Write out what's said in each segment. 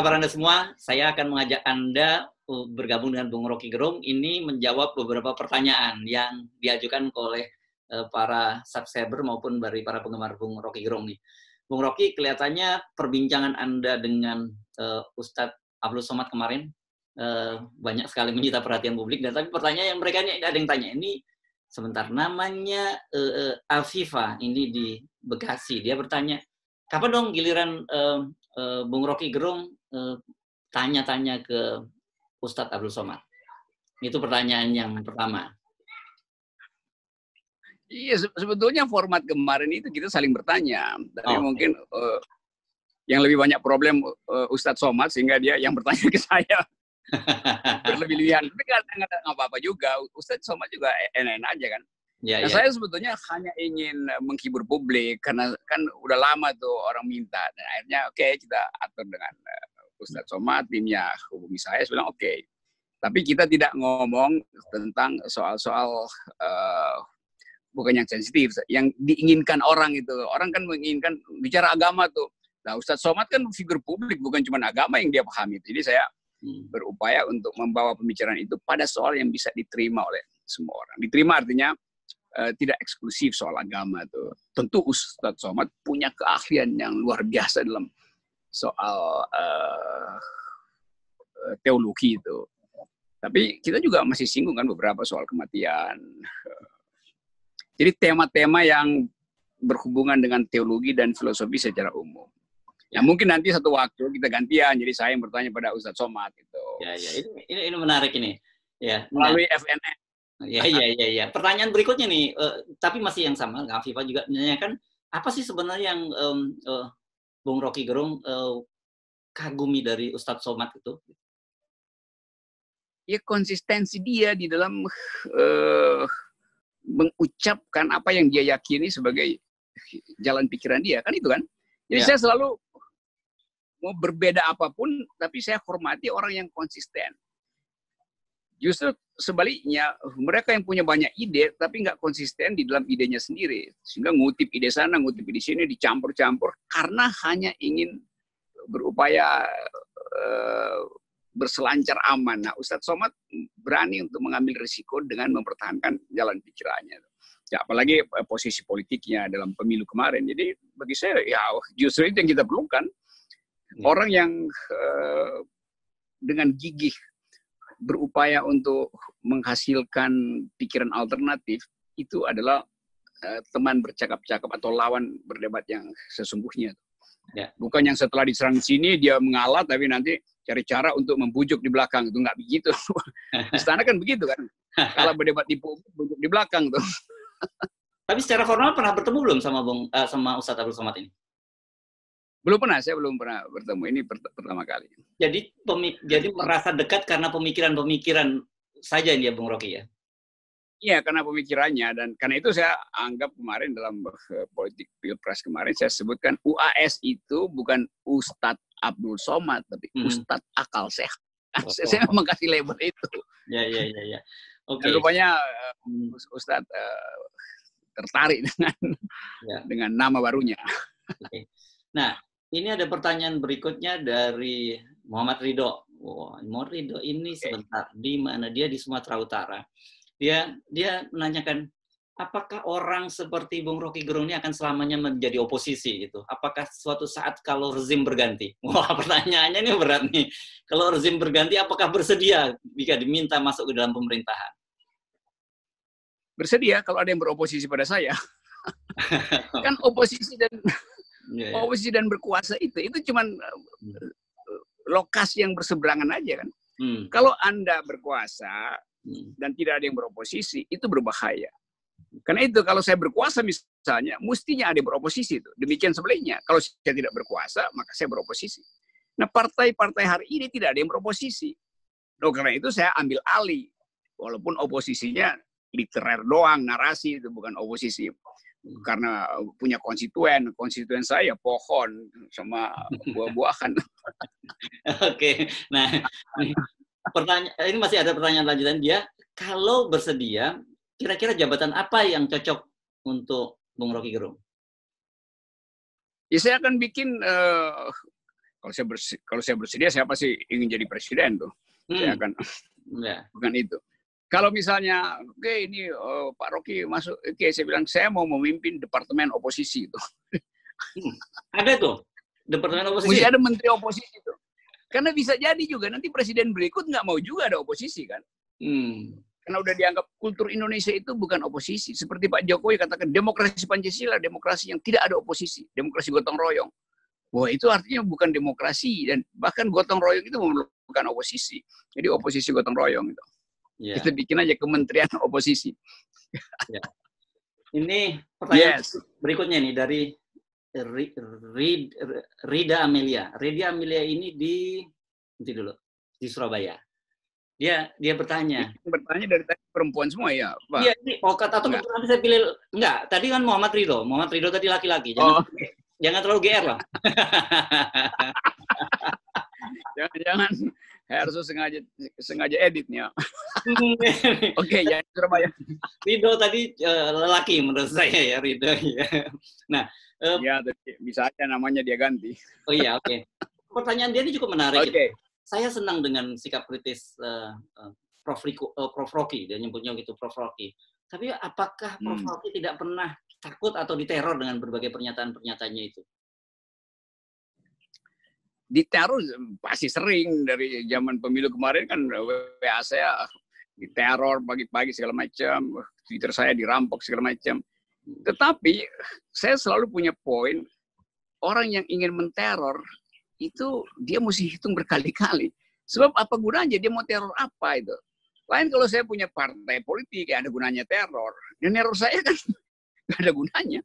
kabar Anda semua? Saya akan mengajak Anda bergabung dengan Bung Rocky Gerung ini menjawab beberapa pertanyaan yang diajukan oleh uh, para subscriber maupun dari para penggemar Bung Rocky Gerung nih. Bung Rocky, kelihatannya perbincangan Anda dengan uh, Ustadz Abdul Somad kemarin uh, banyak sekali menyita perhatian publik. Dan tapi pertanyaan yang mereka ini ada yang tanya ini sebentar namanya uh, Alfifa ini di Bekasi. Dia bertanya kapan dong giliran uh, uh, Bung Rocky Gerung uh, tanya-tanya ke Ustadz Abdul Somad? Itu pertanyaan yang pertama. Iya, sebetulnya format kemarin itu kita saling bertanya. Tapi oh, mungkin uh, yang lebih banyak problem uh, Ustadz Somad sehingga dia yang bertanya ke saya berlebih-lebihan. Tapi nggak apa-apa juga. Ustadz Somad juga enak-enak aja kan. Ya, nah, ya. saya sebetulnya hanya ingin menghibur publik karena kan udah lama tuh orang minta dan akhirnya oke okay, kita atur dengan uh, Ustadz Somad timnya hubungi saya, saya bilang oke. Okay. Tapi kita tidak ngomong tentang soal-soal uh, bukan yang sensitif, yang diinginkan orang itu. Orang kan menginginkan bicara agama tuh. Nah Ustadz Somad kan figur publik bukan cuma agama yang dia pahami. Jadi saya hmm. berupaya untuk membawa pembicaraan itu pada soal yang bisa diterima oleh semua orang. Diterima artinya uh, tidak eksklusif soal agama tuh. Tentu Ustadz Somad punya keahlian yang luar biasa dalam soal uh, teologi itu. Tapi kita juga masih singgung kan beberapa soal kematian. Jadi tema-tema yang berhubungan dengan teologi dan filosofi secara umum. Ya mungkin nanti satu waktu kita gantian, jadi saya yang bertanya pada Ustadz Somad itu. Ya, ya, ini, ini, ini menarik ini. Ya, melalui nah. FNN Ya, ya, ya, ya. Pertanyaan berikutnya nih, uh, tapi masih yang sama, Kak Afifah juga menanyakan apa sih sebenarnya yang um, uh, Bung Rocky Gerung uh, kagumi dari Ustadz Somad itu? Ya konsistensi dia di dalam uh, mengucapkan apa yang dia yakini sebagai jalan pikiran dia, kan itu kan? Jadi ya. saya selalu mau berbeda apa pun, tapi saya hormati orang yang konsisten. Justru sebaliknya, mereka yang punya banyak ide tapi nggak konsisten di dalam idenya sendiri. Sehingga ngutip ide sana, ngutip ide sini, dicampur-campur karena hanya ingin berupaya uh, berselancar aman. Nah, Ustadz Somad berani untuk mengambil risiko dengan mempertahankan jalan pikirannya. Ya, apalagi uh, posisi politiknya dalam pemilu kemarin. Jadi bagi saya ya justru itu yang kita perlukan. Hmm. Orang yang uh, dengan gigih berupaya untuk menghasilkan pikiran alternatif itu adalah uh, teman bercakap-cakap atau lawan berdebat yang sesungguhnya. Ya. Bukan yang setelah diserang di sini dia mengalah tapi nanti cari cara untuk membujuk di belakang itu nggak begitu. Istana kan begitu kan. Kalau berdebat di publik bujuk di belakang tuh. tapi secara formal pernah bertemu belum sama Bung uh, sama Ustadz Abdul Somad ini? Belum pernah, saya belum pernah bertemu. Ini pertama kali. Jadi pemik jadi merasa dekat karena pemikiran-pemikiran saja ya Bung Rocky ya? Iya, karena pemikirannya dan karena itu saya anggap kemarin dalam uh, politik pilpres kemarin saya sebutkan UAS itu bukan Ustadz Abdul Somad tapi hmm. Ustadz Akal Sehat. Oh, saya memang kasih label itu. Ya, ya, ya, ya. Oke. Okay. rupanya uh, Ustadz uh, tertarik dengan ya. dengan nama barunya. Okay. Nah, ini ada pertanyaan berikutnya dari Muhammad Ridho. Wow, Muhammad Ridho ini sebentar di mana dia di Sumatera Utara. Dia dia menanyakan apakah orang seperti Bung Rocky Gerung ini akan selamanya menjadi oposisi gitu? Apakah suatu saat kalau rezim berganti? Wah, pertanyaannya ini berat nih. Kalau rezim berganti apakah bersedia jika diminta masuk ke dalam pemerintahan? Bersedia kalau ada yang beroposisi pada saya. kan oposisi dan yeah, yeah. oposisi dan berkuasa itu itu cuman hmm. lokasi yang berseberangan aja kan. Hmm. Kalau anda berkuasa hmm. dan tidak ada yang beroposisi itu berbahaya. Karena itu kalau saya berkuasa misalnya, mestinya ada yang beroposisi itu. Demikian sebaliknya. Kalau saya tidak berkuasa, maka saya beroposisi. Nah partai-partai hari ini tidak ada yang beroposisi. Nah, karena itu saya ambil alih. Walaupun oposisinya literer doang, narasi itu bukan oposisi karena punya konstituen, konstituen saya pohon sama buah-buahan. Oke, nah pertanyaan ini masih ada pertanyaan lanjutan dia. Kalau bersedia, kira-kira jabatan apa yang cocok untuk Bung Rocky Gerung? Ya saya akan bikin uh, kalau saya bersedia, kalau saya bersedia saya pasti ingin jadi presiden tuh. Hmm. Saya akan ya. bukan itu. Kalau misalnya, oke okay, ini uh, Pak Rocky masuk, oke okay, saya bilang saya mau memimpin departemen oposisi itu. Hmm. Ada tuh departemen oposisi. Mesti ada menteri oposisi itu. Karena bisa jadi juga nanti presiden berikut nggak mau juga ada oposisi kan. Hmm. Karena udah dianggap kultur Indonesia itu bukan oposisi. Seperti Pak Jokowi katakan demokrasi Pancasila, demokrasi yang tidak ada oposisi, demokrasi gotong royong. Wah itu artinya bukan demokrasi dan bahkan gotong royong itu memerlukan oposisi. Jadi oposisi gotong royong itu. Yeah. Kita bikin aja kementerian oposisi. Yeah. Ini pertanyaan yes. berikutnya nih dari Rida Amelia. Rida Amelia ini di nanti dulu di Surabaya. Dia dia bertanya. Bertanya dari tadi perempuan semua ya, Pak. Iya, ini oh kata atau nanti saya pilih enggak. Tadi kan Muhammad Ridho. Muhammad Ridho tadi laki-laki. Jangan oh. jangan terlalu GR lah. Jangan-jangan harus sengaja sengaja editnya. Oke, okay, ya Surabaya. Rido tadi uh, lelaki menurut saya ya Rido ya. Nah, uh, ya bisa aja namanya dia ganti. Oh iya, oke. Okay. Pertanyaan dia ini cukup menarik. Oke. Okay. Saya senang dengan sikap kritis uh, uh, Prof. Rico, uh, Prof. Rocky, dia nyebutnya gitu Prof. Rocky. Tapi apakah Prof. Hmm. Rocky tidak pernah takut atau diteror dengan berbagai pernyataan-pernyataannya itu? Diteror pasti sering dari zaman pemilu kemarin kan WA saya diteror pagi-pagi segala macam, Twitter saya dirampok segala macam. Tetapi saya selalu punya poin orang yang ingin menteror itu dia mesti hitung berkali-kali. Sebab apa gunanya dia mau teror apa itu? Lain kalau saya punya partai politik ya ada gunanya teror. Dan teror saya kan nggak ada gunanya.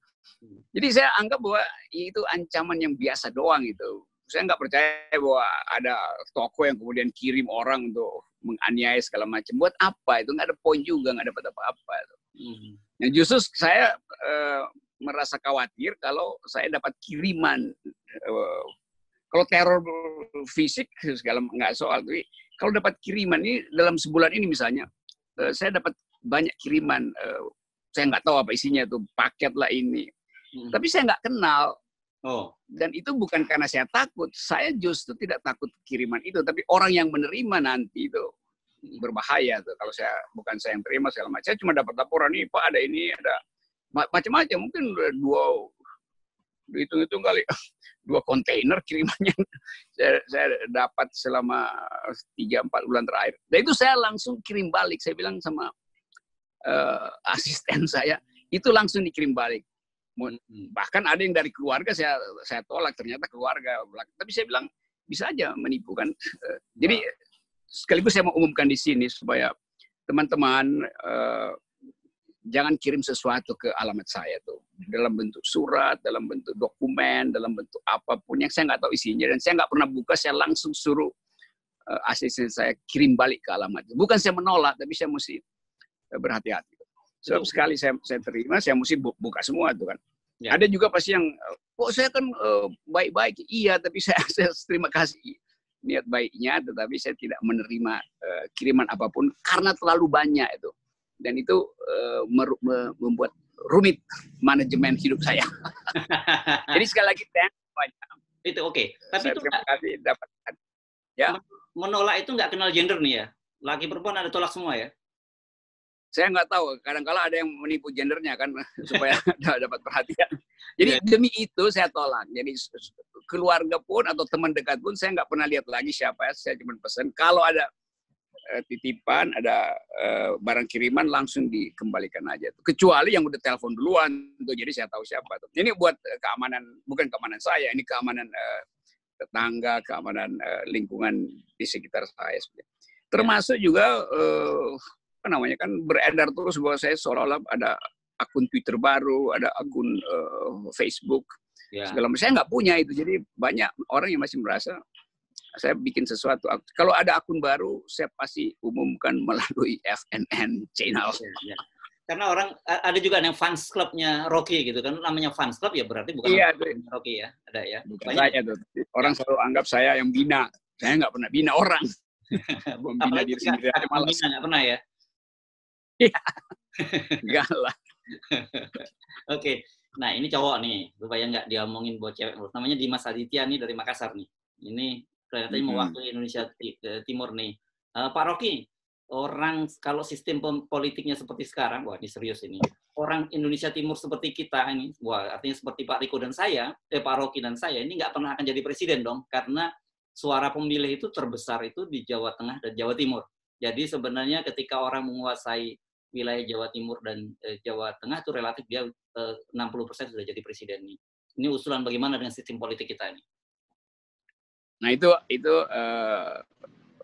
Jadi saya anggap bahwa itu ancaman yang biasa doang itu saya nggak percaya bahwa ada toko yang kemudian kirim orang untuk menganiaya segala macam. Buat apa itu? Nggak ada poin juga, nggak dapat apa-apa. Hmm. Yang justru saya uh, merasa khawatir kalau saya dapat kiriman. Uh, kalau teror fisik segala nggak soal, tapi kalau dapat kiriman ini dalam sebulan ini misalnya, uh, saya dapat banyak kiriman. Saya nggak tahu apa isinya tuh paket lah ini. Hmm. Tapi saya nggak kenal Oh. Dan itu bukan karena saya takut, saya justru tidak takut kiriman itu, tapi orang yang menerima nanti itu berbahaya tuh. Kalau saya bukan saya yang terima segala macam, saya cuma dapat laporan nih, Pak ada ini, ada macam-macam, mungkin dua hitung-hitung kali dua kontainer kirimannya saya, saya dapat selama tiga empat bulan terakhir. Dan itu saya langsung kirim balik. Saya bilang sama uh, asisten saya, itu langsung dikirim balik Hmm. Bahkan ada yang dari keluarga saya saya tolak ternyata keluarga tapi saya bilang bisa aja menipu kan? Eh, jadi sekaligus saya mau umumkan di sini supaya teman-teman uh, jangan kirim sesuatu ke alamat saya tuh. Dalam bentuk surat dalam bentuk dokumen dalam bentuk apa pun yang saya nggak tahu isinya dan saya nggak pernah buka saya langsung suruh uh, asisten saya kirim balik ke alamat. Bukan saya menolak tapi saya mesti berhati-hati. Sebab sekali saya, saya terima, saya mesti buka semua tuh kan. Ya. Ada juga pasti yang, kok saya kan uh, baik-baik, iya, tapi saya, saya terima kasih niat baiknya, tetapi saya tidak menerima uh, kiriman apa pun karena terlalu banyak itu. Dan itu uh, membuat rumit manajemen hidup saya. Jadi sekali lagi banyak. Itu oke. Okay. Tapi saya itu terima kasih dapat. Ya. Menolak itu nggak kenal gender nih ya. Laki perempuan ada tolak semua ya saya nggak tahu kadang-kala ada yang menipu gendernya kan supaya dapat perhatian. Jadi yeah. demi itu saya tolak. Jadi keluarga pun atau teman dekat pun saya nggak pernah lihat lagi siapa ya saya cuma pesan kalau ada uh, titipan ada uh, barang kiriman langsung dikembalikan aja kecuali yang udah telepon duluan tuh jadi saya tahu siapa tuh. Ini buat uh, keamanan bukan keamanan saya ini keamanan uh, tetangga keamanan uh, lingkungan di sekitar saya termasuk juga uh, namanya kan beredar terus bahwa saya seolah-olah ada akun Twitter baru, ada akun uh, Facebook, ya. segala macam. Saya nggak punya itu, jadi banyak orang yang masih merasa saya bikin sesuatu. Kalau ada akun baru, saya pasti umumkan melalui FNN channel. Ya, ya. Karena orang ada juga yang fans clubnya Rocky gitu kan, namanya fans club ya berarti bukan iya, Rocky ya, ada ya. Bukan saya tuh. Orang selalu anggap saya yang bina. Saya nggak pernah bina orang. Membina diri sendiri malas. Nggak pernah ya. Iya. Enggak lah. Oke. Nah, ini cowok nih. Supaya nggak diomongin buat cewek. Namanya Dimas Aditya nih dari Makassar nih. Ini kelihatannya hmm. mewakili Indonesia Timur nih. Uh, Pak Rocky, orang kalau sistem politiknya seperti sekarang, wah ini serius ini. Orang Indonesia Timur seperti kita ini, wah artinya seperti Pak Riko dan saya, eh Pak Rocky dan saya, ini nggak pernah akan jadi presiden dong, karena suara pemilih itu terbesar itu di Jawa Tengah dan Jawa Timur. Jadi sebenarnya ketika orang menguasai wilayah Jawa Timur dan eh, Jawa Tengah itu relatif dia eh, 60% sudah jadi presiden nih. Ini usulan bagaimana dengan sistem politik kita ini? Nah itu itu uh,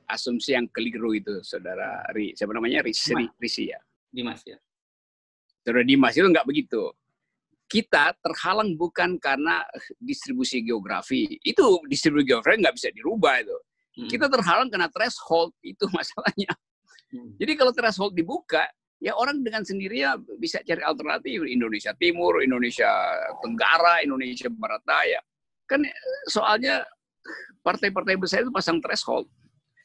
asumsi yang keliru itu, saudara Ri. Siapa namanya? Risi, Risi ya. Dimas ya. Saudara Dimas itu nggak begitu. Kita terhalang bukan karena distribusi geografi. Itu distribusi geografi nggak bisa dirubah itu. Hmm. Kita terhalang karena threshold itu masalahnya. Hmm. Jadi kalau threshold dibuka, ya orang dengan sendirinya bisa cari alternatif Indonesia Timur, Indonesia Tenggara, Indonesia Barat Daya. Kan soalnya partai-partai besar itu pasang threshold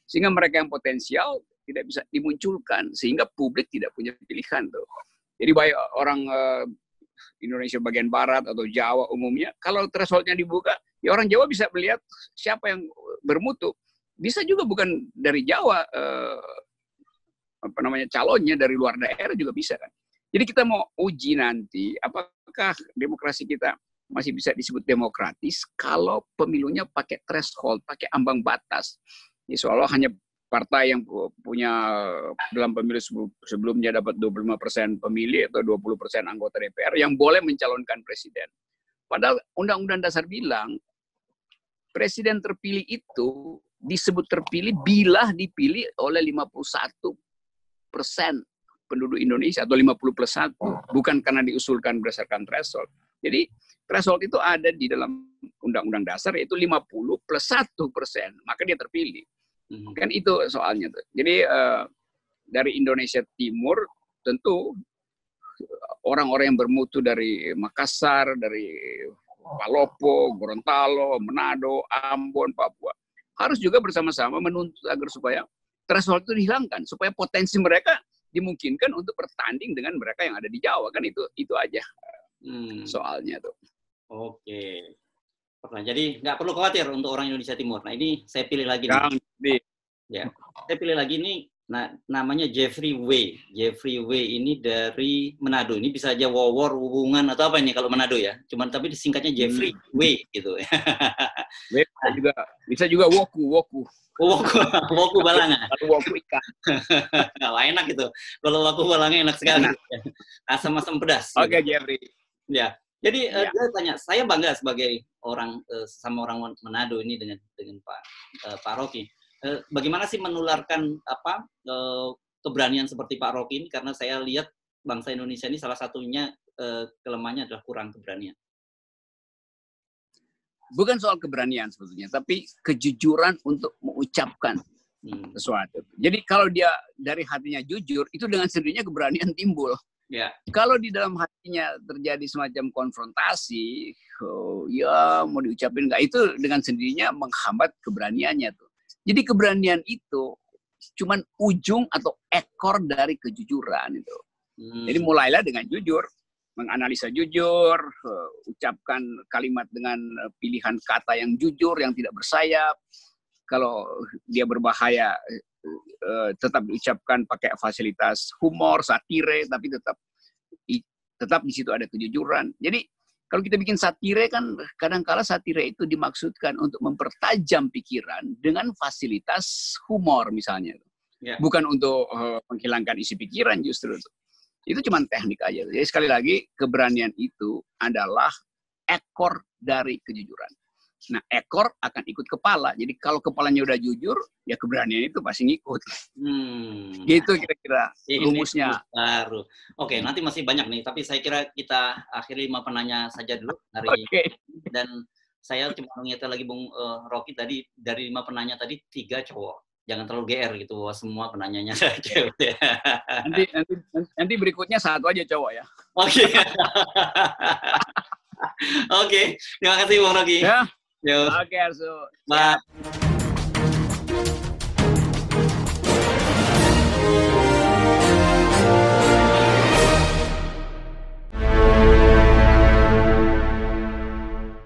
sehingga mereka yang potensial tidak bisa dimunculkan sehingga publik tidak punya pilihan tuh. Jadi baik orang uh, Indonesia bagian barat atau Jawa umumnya kalau thresholdnya dibuka ya orang Jawa bisa melihat siapa yang bermutu. Bisa juga bukan dari Jawa uh, apa namanya calonnya dari luar daerah juga bisa kan. Jadi kita mau uji nanti apakah demokrasi kita masih bisa disebut demokratis kalau pemilunya pakai threshold, pakai ambang batas. Ini seolah hanya partai yang punya dalam pemilu sebelumnya dapat 25 persen pemilih atau 20 persen anggota DPR yang boleh mencalonkan presiden. Padahal Undang-Undang Dasar bilang presiden terpilih itu disebut terpilih bila dipilih oleh 51 persen penduduk Indonesia atau 50 plus 1, bukan karena diusulkan berdasarkan threshold. Jadi threshold itu ada di dalam Undang-Undang Dasar yaitu 50 plus 1 persen, maka dia terpilih. Hmm. Kan itu soalnya tuh. Jadi uh, dari Indonesia Timur tentu orang-orang yang bermutu dari Makassar, dari Palopo, Gorontalo, Manado, Ambon, Papua harus juga bersama-sama menuntut agar supaya threshold itu dihilangkan supaya potensi mereka dimungkinkan untuk bertanding dengan mereka yang ada di Jawa kan itu itu aja hmm. soalnya tuh. Oke. Jadi nggak perlu khawatir untuk orang Indonesia Timur. Nah ini saya pilih lagi. Nih. Ya, saya pilih lagi nih. Nah, namanya Jeffrey Way. Jeffrey Way ini dari Manado. Ini bisa aja wawor hubungan atau apa ini kalau Manado ya. Cuman tapi disingkatnya Jeffrey hmm. Way gitu. bisa juga bisa juga woku woku. Woku, woku balanga. woku ikan. Wah, enak itu. Kalau woku balanga enak sekali. Asam-asam pedas. Oke, okay, Jeffrey. Ya. Jadi ya. uh, dia tanya, saya bangga sebagai orang uh, sama orang Manado ini dengan dengan Pak uh, Pak Rocky. Uh, bagaimana sih menularkan apa uh, keberanian seperti Pak Rocky ini? Karena saya lihat bangsa Indonesia ini salah satunya uh, kelemahannya adalah kurang keberanian. Bukan soal keberanian sebetulnya, tapi kejujuran untuk mengucapkan hmm. sesuatu. Jadi kalau dia dari hatinya jujur, itu dengan sendirinya keberanian timbul. Ya. Kalau di dalam hatinya terjadi semacam konfrontasi, oh, ya mau diucapin nggak itu dengan sendirinya menghambat keberaniannya tuh. Jadi keberanian itu cuman ujung atau ekor dari kejujuran itu. Hmm. Jadi mulailah dengan jujur, menganalisa jujur, uh, ucapkan kalimat dengan pilihan kata yang jujur, yang tidak bersayap. Kalau dia berbahaya, uh, tetap diucapkan pakai fasilitas humor, satire, tapi tetap tetap di situ ada kejujuran. Jadi kalau kita bikin satire kan kadang-kala satire itu dimaksudkan untuk mempertajam pikiran dengan fasilitas humor misalnya. Yeah. Bukan untuk uh, menghilangkan isi pikiran justru. Itu cuma teknik aja. Jadi sekali lagi keberanian itu adalah ekor dari kejujuran. Nah, ekor akan ikut kepala. Jadi kalau kepalanya udah jujur, ya keberanian itu pasti ngikut. Hmm. Gitu kira-kira rumusnya. Baru. Oke, nanti masih banyak nih, tapi saya kira kita akhiri lima penanya saja dulu hari okay. Dan saya cuma mengingatkan lagi Bung uh, Rocky tadi dari lima penanya tadi tiga cowok. Jangan terlalu GR gitu bahwa semua penanyanya saja. nanti, nanti nanti berikutnya satu aja cowok ya. Oke. Okay. Oke, okay. terima kasih Bung Rocky. Ya. Yo. Oke, okay, Arsu. Bye.